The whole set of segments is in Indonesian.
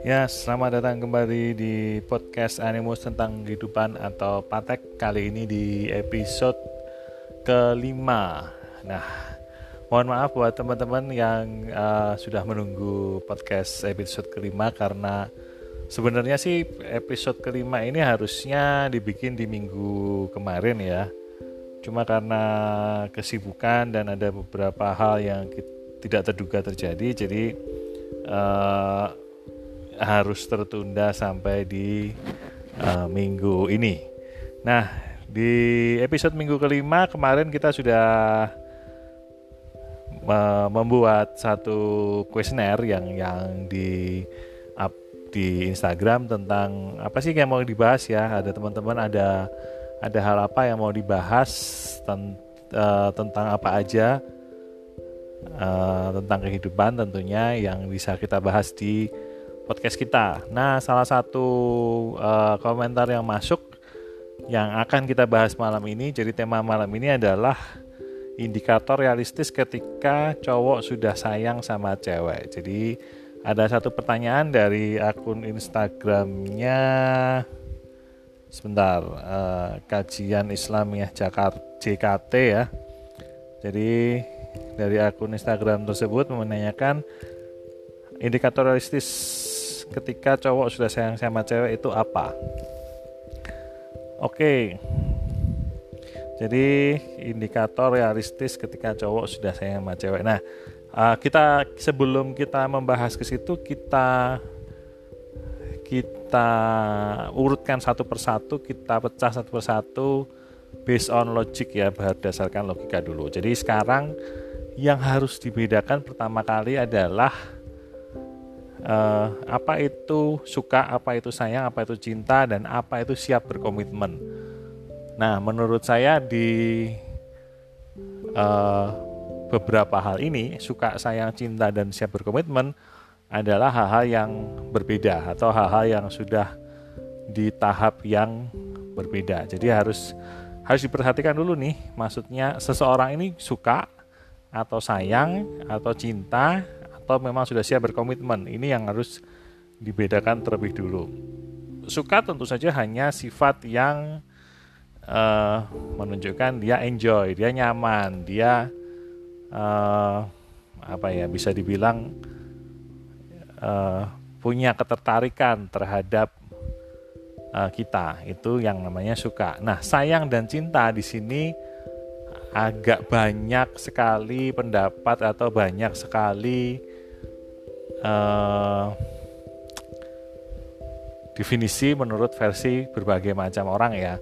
Ya, selamat datang kembali di podcast Animus tentang kehidupan atau Patek kali ini di episode kelima. Nah, mohon maaf buat teman-teman yang uh, sudah menunggu podcast episode kelima karena sebenarnya sih episode kelima ini harusnya dibikin di minggu kemarin ya. Cuma karena kesibukan dan ada beberapa hal yang tidak terduga terjadi, jadi uh, harus tertunda sampai di uh, minggu ini. Nah, di episode minggu kelima kemarin kita sudah membuat satu kuesioner yang yang di up di Instagram tentang apa sih yang mau dibahas ya. Ada teman-teman ada ada hal apa yang mau dibahas ten, uh, tentang apa aja uh, tentang kehidupan tentunya yang bisa kita bahas di podcast kita. Nah, salah satu uh, komentar yang masuk yang akan kita bahas malam ini, jadi tema malam ini adalah indikator realistis ketika cowok sudah sayang sama cewek. Jadi ada satu pertanyaan dari akun Instagramnya sebentar uh, kajian Islamiyah Jakarta JKT ya. Jadi dari akun Instagram tersebut menanyakan indikator realistis ketika cowok sudah sayang sama cewek itu apa? Oke. Jadi indikator realistis ketika cowok sudah sayang sama cewek. Nah, uh, kita sebelum kita membahas ke situ kita kita urutkan satu persatu, kita pecah satu persatu based on logic ya, berdasarkan logika dulu. Jadi sekarang yang harus dibedakan pertama kali adalah uh, apa itu suka, apa itu sayang, apa itu cinta, dan apa itu siap berkomitmen. Nah, menurut saya di uh, beberapa hal ini, suka, sayang, cinta, dan siap berkomitmen adalah hal-hal yang berbeda atau hal-hal yang sudah di tahap yang berbeda. Jadi harus harus diperhatikan dulu nih, maksudnya seseorang ini suka atau sayang atau cinta atau memang sudah siap berkomitmen. Ini yang harus dibedakan terlebih dulu. Suka tentu saja hanya sifat yang uh, menunjukkan dia enjoy, dia nyaman, dia uh, apa ya bisa dibilang uh, punya ketertarikan terhadap uh, kita. Itu yang namanya suka. Nah, sayang dan cinta di sini agak banyak sekali pendapat atau banyak sekali uh, definisi menurut versi berbagai macam orang ya.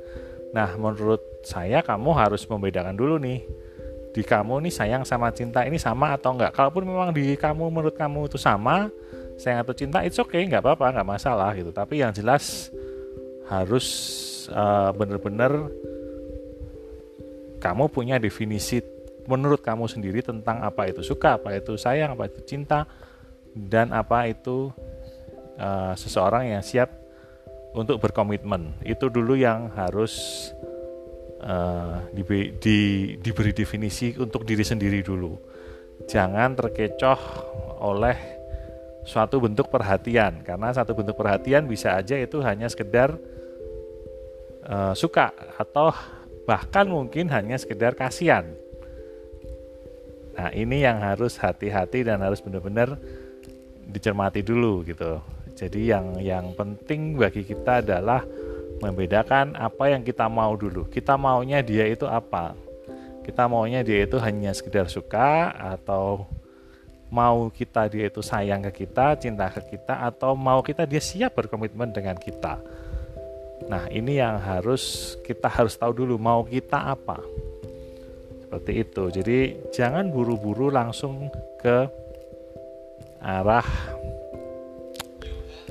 Nah, menurut saya kamu harus membedakan dulu nih. Di kamu nih sayang sama cinta ini sama atau enggak? Kalaupun memang di kamu menurut kamu itu sama, sayang atau cinta it's okay, nggak apa-apa, nggak masalah gitu. Tapi yang jelas harus uh, benar-benar kamu punya definisi menurut kamu sendiri tentang apa itu suka, apa itu sayang, apa itu cinta, dan apa itu uh, seseorang yang siap untuk berkomitmen. Itu dulu yang harus uh, di, di, diberi definisi untuk diri sendiri dulu. Jangan terkecoh oleh suatu bentuk perhatian. Karena satu bentuk perhatian bisa aja itu hanya sekedar uh, suka atau bahkan mungkin hanya sekedar kasihan. Nah ini yang harus hati-hati dan harus benar-benar dicermati dulu gitu. Jadi yang yang penting bagi kita adalah membedakan apa yang kita mau dulu. Kita maunya dia itu apa? Kita maunya dia itu hanya sekedar suka atau mau kita dia itu sayang ke kita, cinta ke kita atau mau kita dia siap berkomitmen dengan kita. Nah, ini yang harus kita harus tahu dulu mau kita apa. Seperti itu. Jadi jangan buru-buru langsung ke arah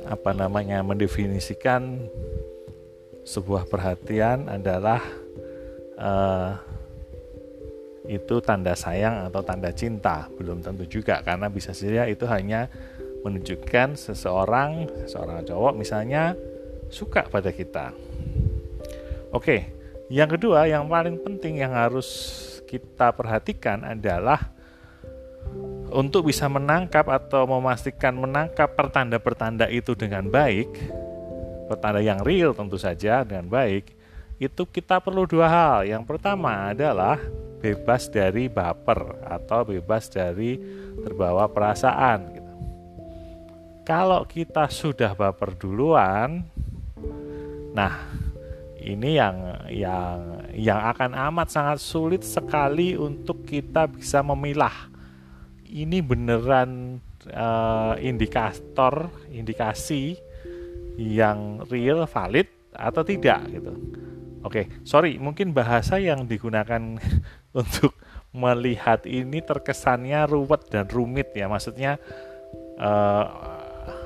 apa namanya mendefinisikan sebuah perhatian adalah uh, itu tanda sayang atau tanda cinta. Belum tentu juga karena bisa saja itu hanya menunjukkan seseorang seorang cowok misalnya suka pada kita. Oke yang kedua yang paling penting yang harus kita perhatikan adalah untuk bisa menangkap atau memastikan menangkap pertanda-pertanda itu dengan baik, pertanda yang real tentu saja dengan baik, itu kita perlu dua hal. Yang pertama adalah bebas dari baper atau bebas dari terbawa perasaan. Gitu. Kalau kita sudah baper duluan, nah ini yang yang yang akan amat sangat sulit sekali untuk kita bisa memilah ini beneran uh, indikator indikasi yang real valid atau tidak gitu. Oke, sorry, mungkin bahasa yang digunakan untuk melihat ini terkesannya ruwet dan rumit ya. Maksudnya uh,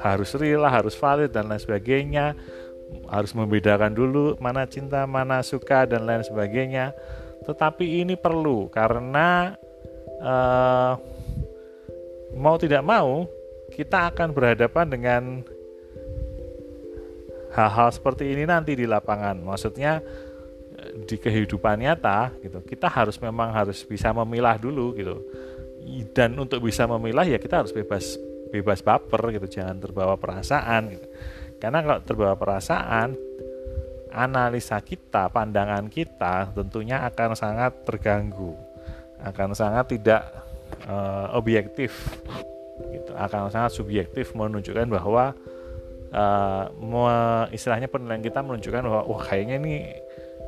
harus real, harus valid dan lain sebagainya. Harus membedakan dulu mana cinta, mana suka dan lain sebagainya. Tetapi ini perlu karena uh, mau tidak mau kita akan berhadapan dengan hal-hal seperti ini nanti di lapangan. Maksudnya di kehidupan nyata gitu. Kita harus memang harus bisa memilah dulu gitu. Dan untuk bisa memilah ya kita harus bebas bebas baper gitu, jangan terbawa perasaan gitu. Karena kalau terbawa perasaan analisa kita, pandangan kita tentunya akan sangat terganggu. Akan sangat tidak uh, objektif gitu. Akan sangat subjektif menunjukkan bahwa uh, istilahnya penilaian kita menunjukkan bahwa wah kayaknya ini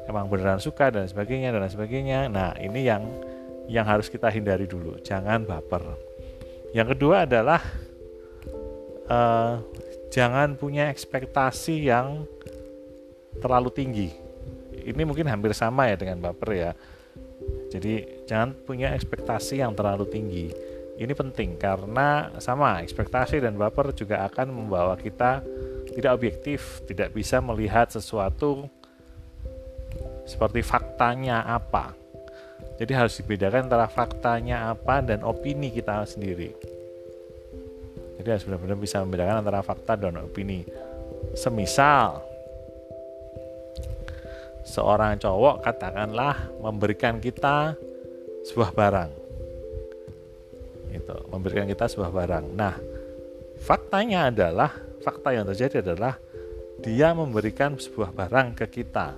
emang beneran suka dan sebagainya dan sebagainya. Nah ini yang yang harus kita hindari dulu. Jangan baper. Yang kedua adalah uh, jangan punya ekspektasi yang terlalu tinggi. Ini mungkin hampir sama ya dengan baper ya. Jadi jangan punya ekspektasi yang terlalu tinggi. Ini penting karena sama ekspektasi dan baper juga akan membawa kita tidak objektif, tidak bisa melihat sesuatu seperti faktanya apa. Jadi harus dibedakan antara faktanya apa dan opini kita sendiri. Jadi harus benar-benar bisa membedakan antara fakta dan opini. Semisal seorang cowok katakanlah memberikan kita sebuah barang memberikan kita sebuah barang. Nah faktanya adalah fakta yang terjadi adalah dia memberikan sebuah barang ke kita.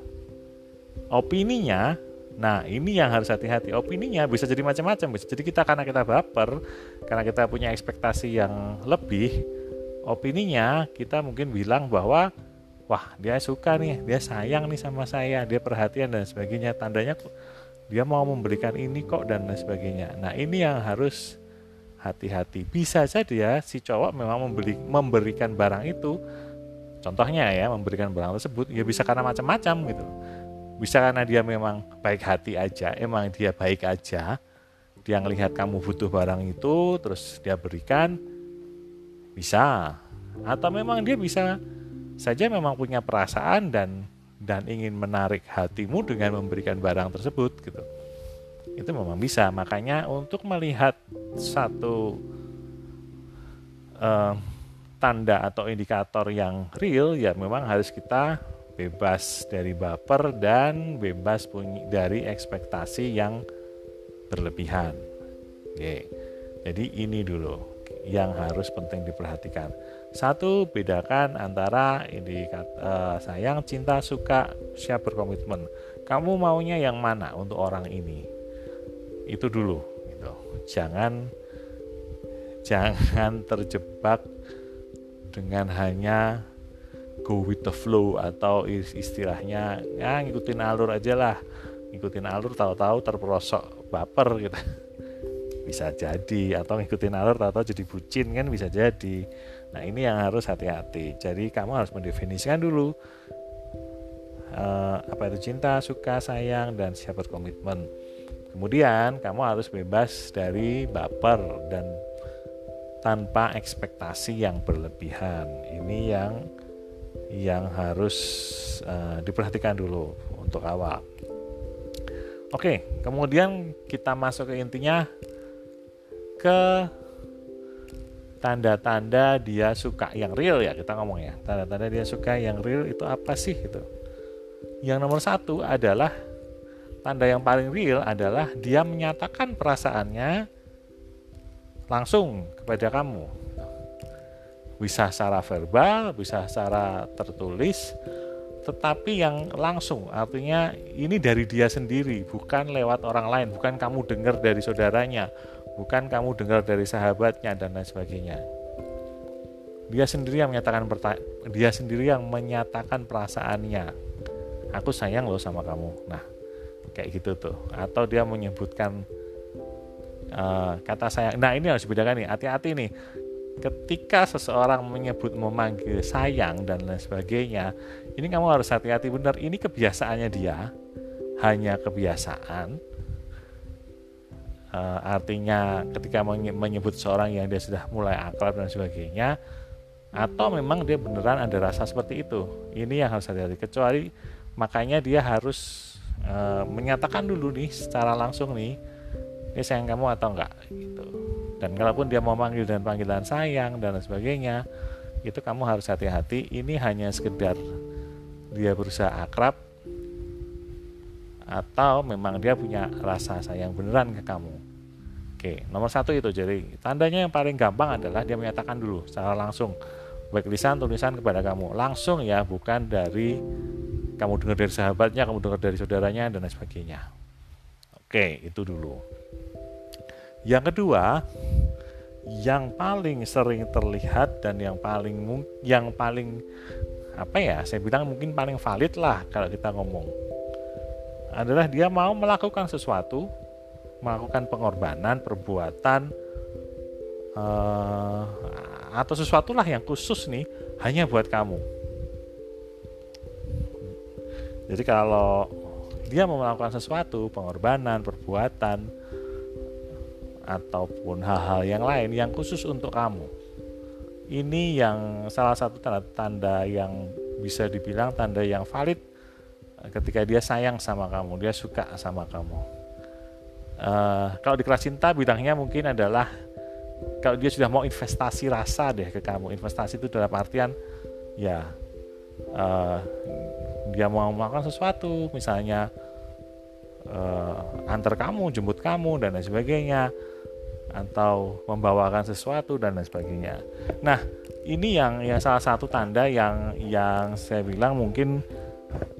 Opininya nah ini yang harus hati-hati. Opininya bisa jadi macam-macam bisa jadi kita karena kita baper karena kita punya ekspektasi yang lebih opininya kita mungkin bilang bahwa wah dia suka nih dia sayang nih sama saya dia perhatian dan sebagainya. Tandanya dia mau memberikan ini kok dan sebagainya. Nah ini yang harus hati-hati. Bisa saja ya si cowok memang membeli memberikan barang itu. Contohnya ya memberikan barang tersebut ya bisa karena macam-macam gitu. Bisa karena dia memang baik hati aja emang dia baik aja. Dia ngelihat kamu butuh barang itu terus dia berikan bisa. Atau memang dia bisa saja memang punya perasaan dan dan ingin menarik hatimu dengan memberikan barang tersebut gitu itu memang bisa makanya untuk melihat satu uh, tanda atau indikator yang real ya memang harus kita bebas dari baper dan bebas punya dari ekspektasi yang berlebihan Oke. jadi ini dulu yang harus penting diperhatikan satu, bedakan antara ini uh, sayang, cinta, suka, siap berkomitmen. Kamu maunya yang mana untuk orang ini? Itu dulu. Gitu. Jangan jangan terjebak dengan hanya go with the flow atau istilahnya ya ngikutin alur aja lah ngikutin alur tahu-tahu terperosok baper gitu bisa jadi atau ngikutin alur tahu-tahu jadi bucin kan bisa jadi Nah ini yang harus hati-hati. Jadi kamu harus mendefinisikan dulu uh, apa itu cinta, suka, sayang, dan siap berkomitmen. Kemudian kamu harus bebas dari baper dan tanpa ekspektasi yang berlebihan. Ini yang yang harus uh, diperhatikan dulu untuk awal. Oke, kemudian kita masuk ke intinya ke tanda-tanda dia suka yang real ya kita ngomong ya tanda-tanda dia suka yang real itu apa sih gitu yang nomor satu adalah tanda yang paling real adalah dia menyatakan perasaannya langsung kepada kamu. Bisa secara verbal bisa secara tertulis tetapi yang langsung artinya ini dari dia sendiri bukan lewat orang lain bukan kamu dengar dari saudaranya bukan kamu dengar dari sahabatnya dan lain sebagainya. Dia sendiri yang menyatakan dia sendiri yang menyatakan perasaannya. Aku sayang loh sama kamu. Nah kayak gitu tuh atau dia menyebutkan uh, kata sayang nah ini harus dibedakan nih hati-hati nih ketika seseorang menyebut memanggil sayang dan lain sebagainya, ini kamu harus hati-hati benar. Ini kebiasaannya dia, hanya kebiasaan. Uh, artinya ketika menyebut seorang yang dia sudah mulai akrab dan sebagainya, atau memang dia beneran ada rasa seperti itu. Ini yang harus hati-hati. Kecuali makanya dia harus uh, menyatakan dulu nih secara langsung nih, ini sayang kamu atau enggak gitu. Dan kalaupun dia mau manggil dengan panggilan sayang dan sebagainya itu kamu harus hati-hati. Ini hanya sekedar dia berusaha akrab atau memang dia punya rasa sayang beneran ke kamu. Oke nomor satu itu. Jadi tandanya yang paling gampang adalah dia menyatakan dulu secara langsung baik lisan tulisan kepada kamu langsung ya bukan dari kamu dengar dari sahabatnya kamu dengar dari saudaranya dan lain sebagainya oke itu dulu yang kedua, yang paling sering terlihat dan yang paling yang paling apa ya? Saya bilang mungkin paling valid lah kalau kita ngomong adalah dia mau melakukan sesuatu, melakukan pengorbanan, perbuatan uh, atau sesuatu lah yang khusus nih hanya buat kamu. Jadi kalau dia mau melakukan sesuatu, pengorbanan, perbuatan, ataupun hal-hal yang lain yang khusus untuk kamu. Ini yang salah satu tanda-tanda yang bisa dibilang tanda yang valid eh, ketika dia sayang sama kamu, dia suka sama kamu. Uh, kalau di kelas cinta bidangnya mungkin adalah kalau dia sudah mau investasi rasa deh ke kamu, investasi itu dalam artian ya uh, dia mau melakukan sesuatu, misalnya uh, antar kamu, jemput kamu dan lain sebagainya atau membawakan sesuatu dan lain sebagainya. Nah, ini yang yang salah satu tanda yang yang saya bilang mungkin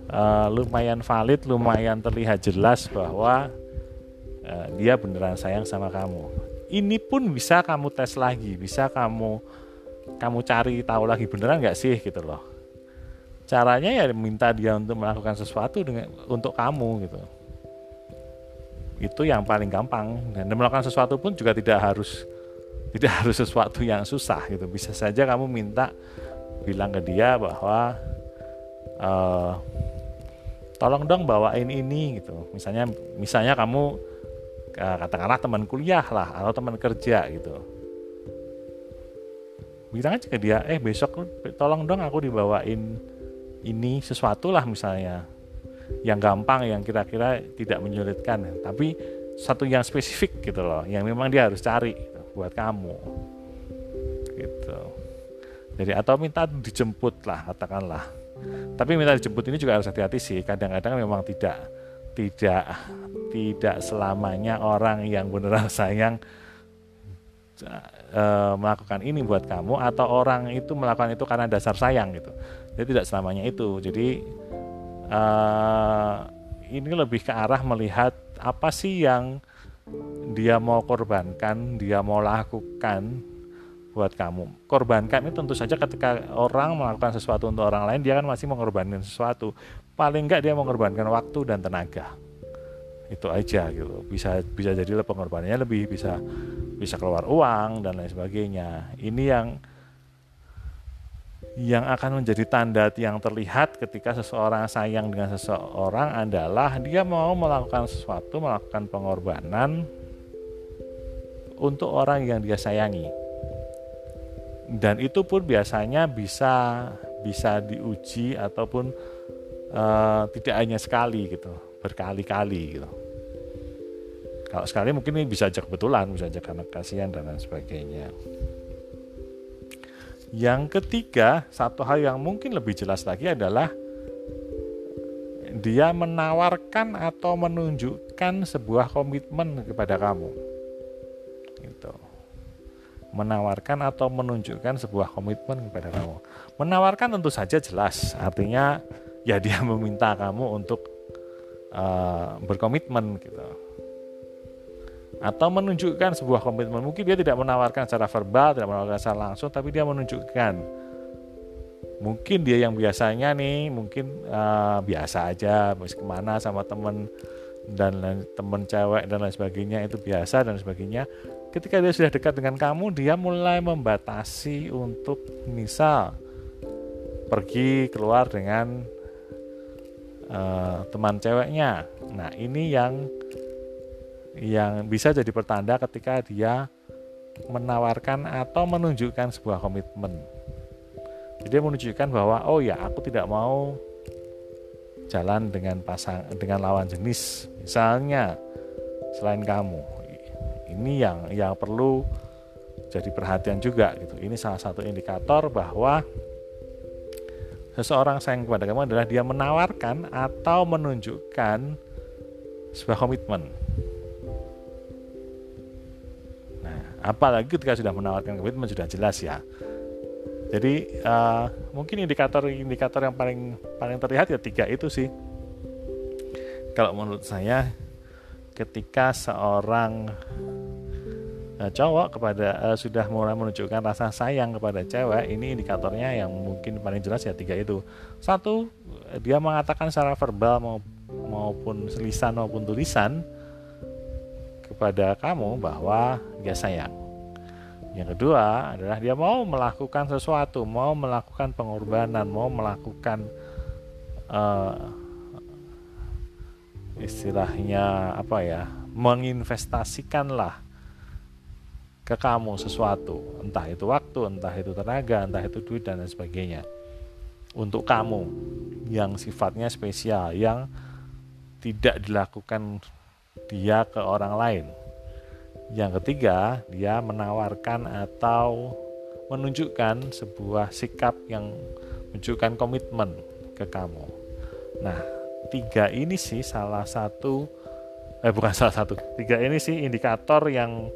uh, lumayan valid, lumayan terlihat jelas bahwa uh, dia beneran sayang sama kamu. Ini pun bisa kamu tes lagi, bisa kamu kamu cari tahu lagi beneran nggak sih gitu loh. Caranya ya minta dia untuk melakukan sesuatu dengan untuk kamu gitu. Itu yang paling gampang. Dan melakukan sesuatu pun juga tidak harus tidak harus sesuatu yang susah gitu. Bisa saja kamu minta bilang ke dia bahwa uh, tolong dong bawain ini gitu. Misalnya misalnya kamu uh, katakanlah teman kuliah lah atau teman kerja gitu. Bilang aja ke dia eh besok tolong dong aku dibawain ini sesuatu lah misalnya yang gampang yang kira-kira tidak menyulitkan. Tapi satu yang spesifik gitu loh yang memang dia harus cari gitu, buat kamu. Gitu. Jadi atau minta dijemput lah katakanlah. Tapi minta dijemput ini juga harus hati-hati sih kadang-kadang memang tidak tidak tidak selamanya orang yang beneran sayang e, melakukan ini buat kamu atau orang itu melakukan itu karena dasar sayang gitu jadi tidak selamanya itu jadi uh, ini lebih ke arah melihat apa sih yang dia mau korbankan, dia mau lakukan buat kamu. Korbankan itu tentu saja ketika orang melakukan sesuatu untuk orang lain, dia kan masih mengorbankan sesuatu. Paling enggak dia mengorbankan waktu dan tenaga. Itu aja gitu. Bisa bisa jadi pengorbanannya lebih bisa bisa keluar uang dan lain sebagainya. Ini yang yang akan menjadi tanda yang terlihat ketika seseorang sayang dengan seseorang adalah dia mau melakukan sesuatu, melakukan pengorbanan untuk orang yang dia sayangi. Dan itu pun biasanya bisa bisa diuji ataupun uh, tidak hanya sekali gitu, berkali-kali gitu. Kalau sekali mungkin ini bisa aja kebetulan, bisa aja karena kasihan dan lain sebagainya. Yang ketiga, satu hal yang mungkin lebih jelas lagi adalah dia menawarkan atau menunjukkan sebuah komitmen kepada kamu. Gitu. menawarkan atau menunjukkan sebuah komitmen kepada kamu. Menawarkan tentu saja jelas, artinya ya dia meminta kamu untuk uh, berkomitmen gitu. Atau menunjukkan sebuah komitmen. Mungkin dia tidak menawarkan secara verbal, tidak menawarkan secara langsung, tapi dia menunjukkan. Mungkin dia yang biasanya nih, mungkin uh, biasa aja, mesti ke mana sama temen dan temen cewek dan lain sebagainya itu biasa dan sebagainya ketika dia sudah dekat dengan kamu dia mulai membatasi untuk misal pergi keluar dengan uh, teman ceweknya. Nah ini yang yang bisa jadi pertanda ketika dia menawarkan atau menunjukkan sebuah komitmen. Jadi menunjukkan bahwa oh ya aku tidak mau jalan dengan pasang dengan lawan jenis. Misalnya selain kamu. Ini yang yang perlu jadi perhatian juga gitu. Ini salah satu indikator bahwa seseorang sayang kepada kamu adalah dia menawarkan atau menunjukkan sebuah komitmen. Nah, apalagi ketika sudah menawarkan komitmen sudah jelas ya. Jadi uh, mungkin indikator-indikator yang paling paling terlihat ya tiga itu sih. Kalau menurut saya ketika seorang uh, cowok kepada uh, sudah mulai menunjukkan rasa sayang kepada cewek ini indikatornya yang mungkin paling jelas ya tiga itu. Satu dia mengatakan secara verbal maupun lisan maupun tulisan kepada kamu bahwa dia sayang. Yang kedua adalah dia mau melakukan sesuatu mau melakukan pengorbanan mau melakukan uh, istilahnya apa ya menginvestasikanlah ke kamu sesuatu. Entah itu waktu entah itu tenaga entah itu duit dan lain sebagainya. Untuk kamu yang sifatnya spesial yang tidak dilakukan dia ke orang lain. Yang ketiga dia menawarkan atau menunjukkan sebuah sikap yang menunjukkan komitmen ke kamu. Nah tiga ini sih salah satu eh bukan salah satu. Tiga ini sih indikator yang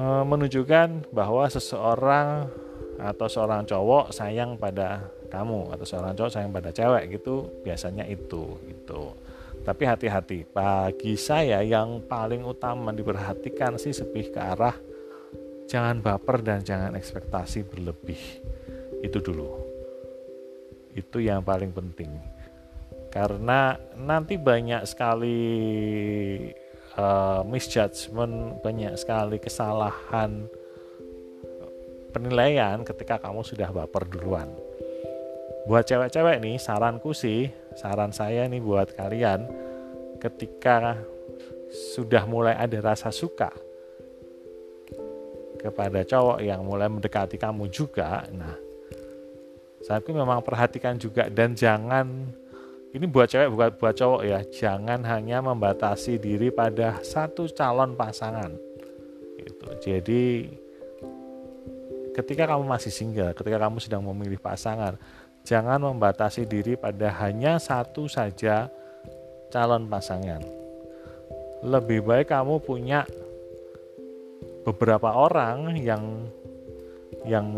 menunjukkan bahwa seseorang atau seorang cowok sayang pada kamu atau seorang cowok sayang pada cewek gitu biasanya itu gitu. Tapi hati-hati bagi saya yang paling utama diperhatikan sih lebih ke arah jangan baper dan jangan ekspektasi berlebih. Itu dulu. Itu yang paling penting. Karena nanti banyak sekali uh, misjudgment, banyak sekali kesalahan penilaian ketika kamu sudah baper duluan. Buat cewek-cewek nih, saranku sih, saran saya nih buat kalian ketika sudah mulai ada rasa suka kepada cowok yang mulai mendekati kamu juga, nah, saya memang perhatikan juga dan jangan ini buat cewek buat buat cowok ya. Jangan hanya membatasi diri pada satu calon pasangan. Gitu. Jadi ketika kamu masih single ketika kamu sedang memilih pasangan jangan membatasi diri pada hanya satu saja calon pasangan. Lebih baik kamu punya beberapa orang yang yang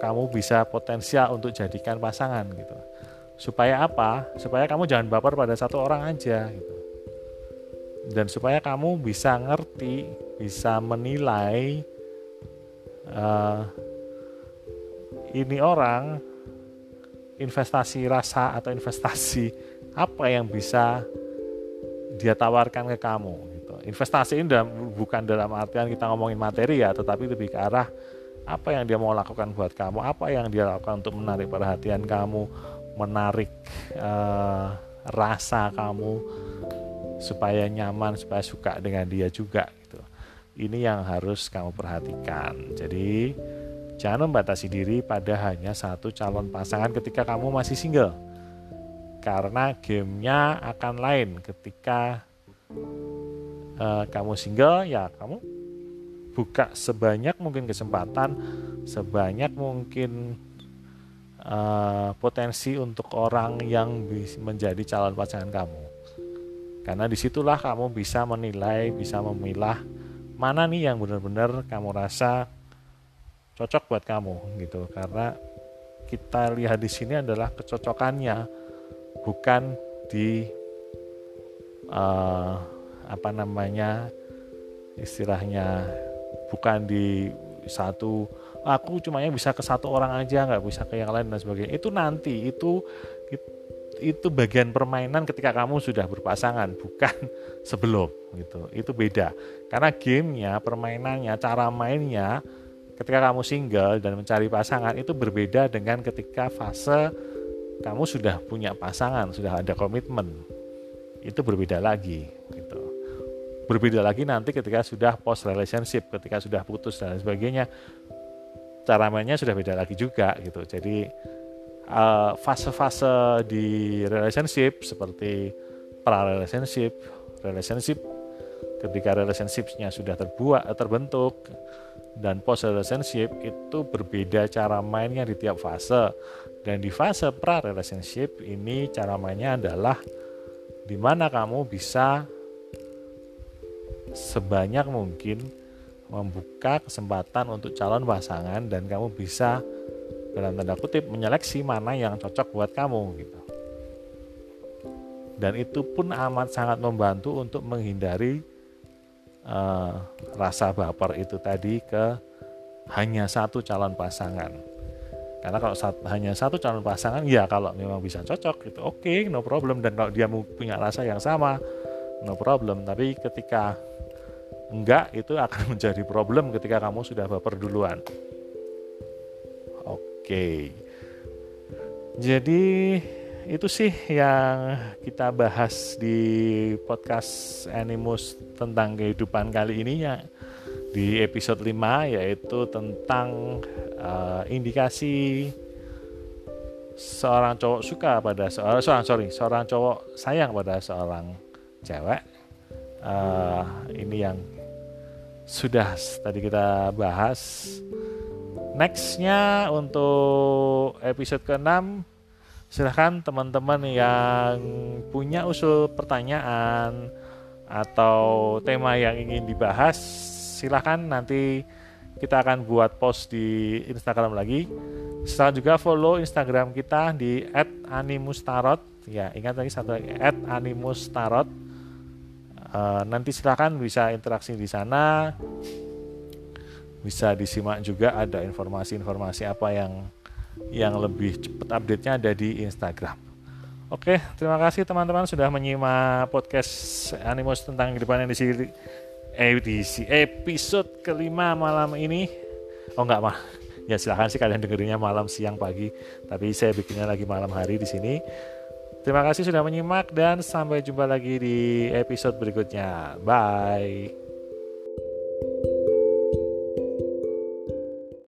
kamu bisa potensial untuk jadikan pasangan gitu supaya apa supaya kamu jangan baper pada satu orang aja gitu dan supaya kamu bisa ngerti bisa menilai uh, ini orang investasi rasa atau investasi apa yang bisa dia tawarkan ke kamu gitu. investasi ini dalam, bukan dalam artian kita ngomongin materi ya tetapi lebih ke arah apa yang dia mau lakukan buat kamu apa yang dia lakukan untuk menarik perhatian kamu menarik uh, rasa kamu supaya nyaman supaya suka dengan dia juga gitu. Ini yang harus kamu perhatikan. Jadi jangan membatasi diri pada hanya satu calon pasangan ketika kamu masih single. Karena gamenya akan lain ketika uh, kamu single ya kamu buka sebanyak mungkin kesempatan, sebanyak mungkin uh, potensi untuk orang yang menjadi calon pasangan kamu. Karena di situlah kamu bisa menilai, bisa memilah mana nih yang benar-benar kamu rasa cocok buat kamu gitu karena kita lihat di sini adalah kecocokannya bukan di uh, apa namanya istilahnya bukan di satu aku cuma yang bisa ke satu orang aja nggak bisa ke yang lain dan sebagainya. Itu nanti itu itu bagian permainan ketika kamu sudah berpasangan bukan sebelum gitu. Itu beda. Karena gamenya permainannya cara mainnya ketika kamu single dan mencari pasangan itu berbeda dengan ketika fase kamu sudah punya pasangan sudah ada komitmen. Itu berbeda lagi gitu. Berbeda lagi nanti ketika sudah post relationship ketika sudah putus dan sebagainya cara mainnya sudah beda lagi juga gitu. Jadi Eh, fase-fase uh, di relationship seperti pra relationship, relationship ketika relationshipnya sudah terbuat terbentuk dan post relationship itu berbeda cara mainnya di tiap fase. Dan di fase pra relationship ini cara mainnya adalah di mana kamu bisa sebanyak mungkin membuka kesempatan untuk calon pasangan dan kamu bisa dalam tanda kutip menyeleksi mana yang cocok buat kamu gitu. Dan itu pun amat sangat membantu untuk menghindari uh, rasa baper itu tadi ke hanya satu calon pasangan. Karena kalau saat, hanya satu calon pasangan, ya kalau memang bisa cocok itu oke, okay, no problem. Dan kalau dia punya rasa yang sama, no problem. Tapi ketika enggak, itu akan menjadi problem ketika kamu sudah baper duluan. Oke. Jadi itu sih yang kita bahas di podcast Animus tentang kehidupan kali ini ya di episode 5 yaitu tentang uh, indikasi seorang cowok suka pada seorang seorang sorry seorang cowok sayang pada seorang cewek uh, ini yang sudah tadi kita bahas. Nextnya untuk episode ke-6 silahkan teman-teman yang punya usul pertanyaan atau tema yang ingin dibahas silahkan nanti kita akan buat post di Instagram lagi. Silahkan juga follow Instagram kita di @animustarot. Ya ingat lagi satu lagi @animustarot uh, nanti silahkan bisa interaksi di sana bisa disimak juga ada informasi-informasi apa yang yang lebih cepat update-nya ada di Instagram. Oke, terima kasih teman-teman sudah menyimak podcast Animus tentang kehidupan edisi edisi episode kelima malam ini. Oh enggak mah, ya silahkan sih kalian dengerinnya malam, siang, pagi. Tapi saya bikinnya lagi malam hari di sini. Terima kasih sudah menyimak dan sampai jumpa lagi di episode berikutnya. Bye.